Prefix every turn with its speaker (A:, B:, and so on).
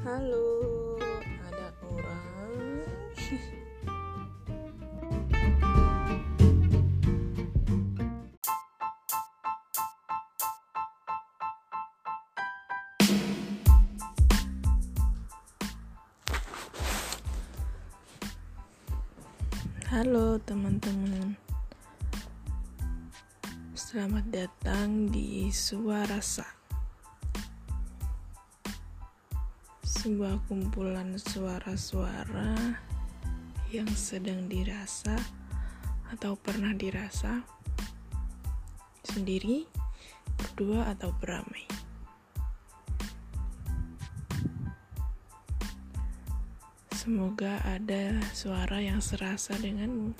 A: Halo, ada orang. Halo teman-teman Selamat datang di Suara Sak Sebuah kumpulan suara-suara Yang sedang dirasa Atau pernah dirasa Sendiri, berdua atau beramai Semoga ada suara yang serasa denganmu.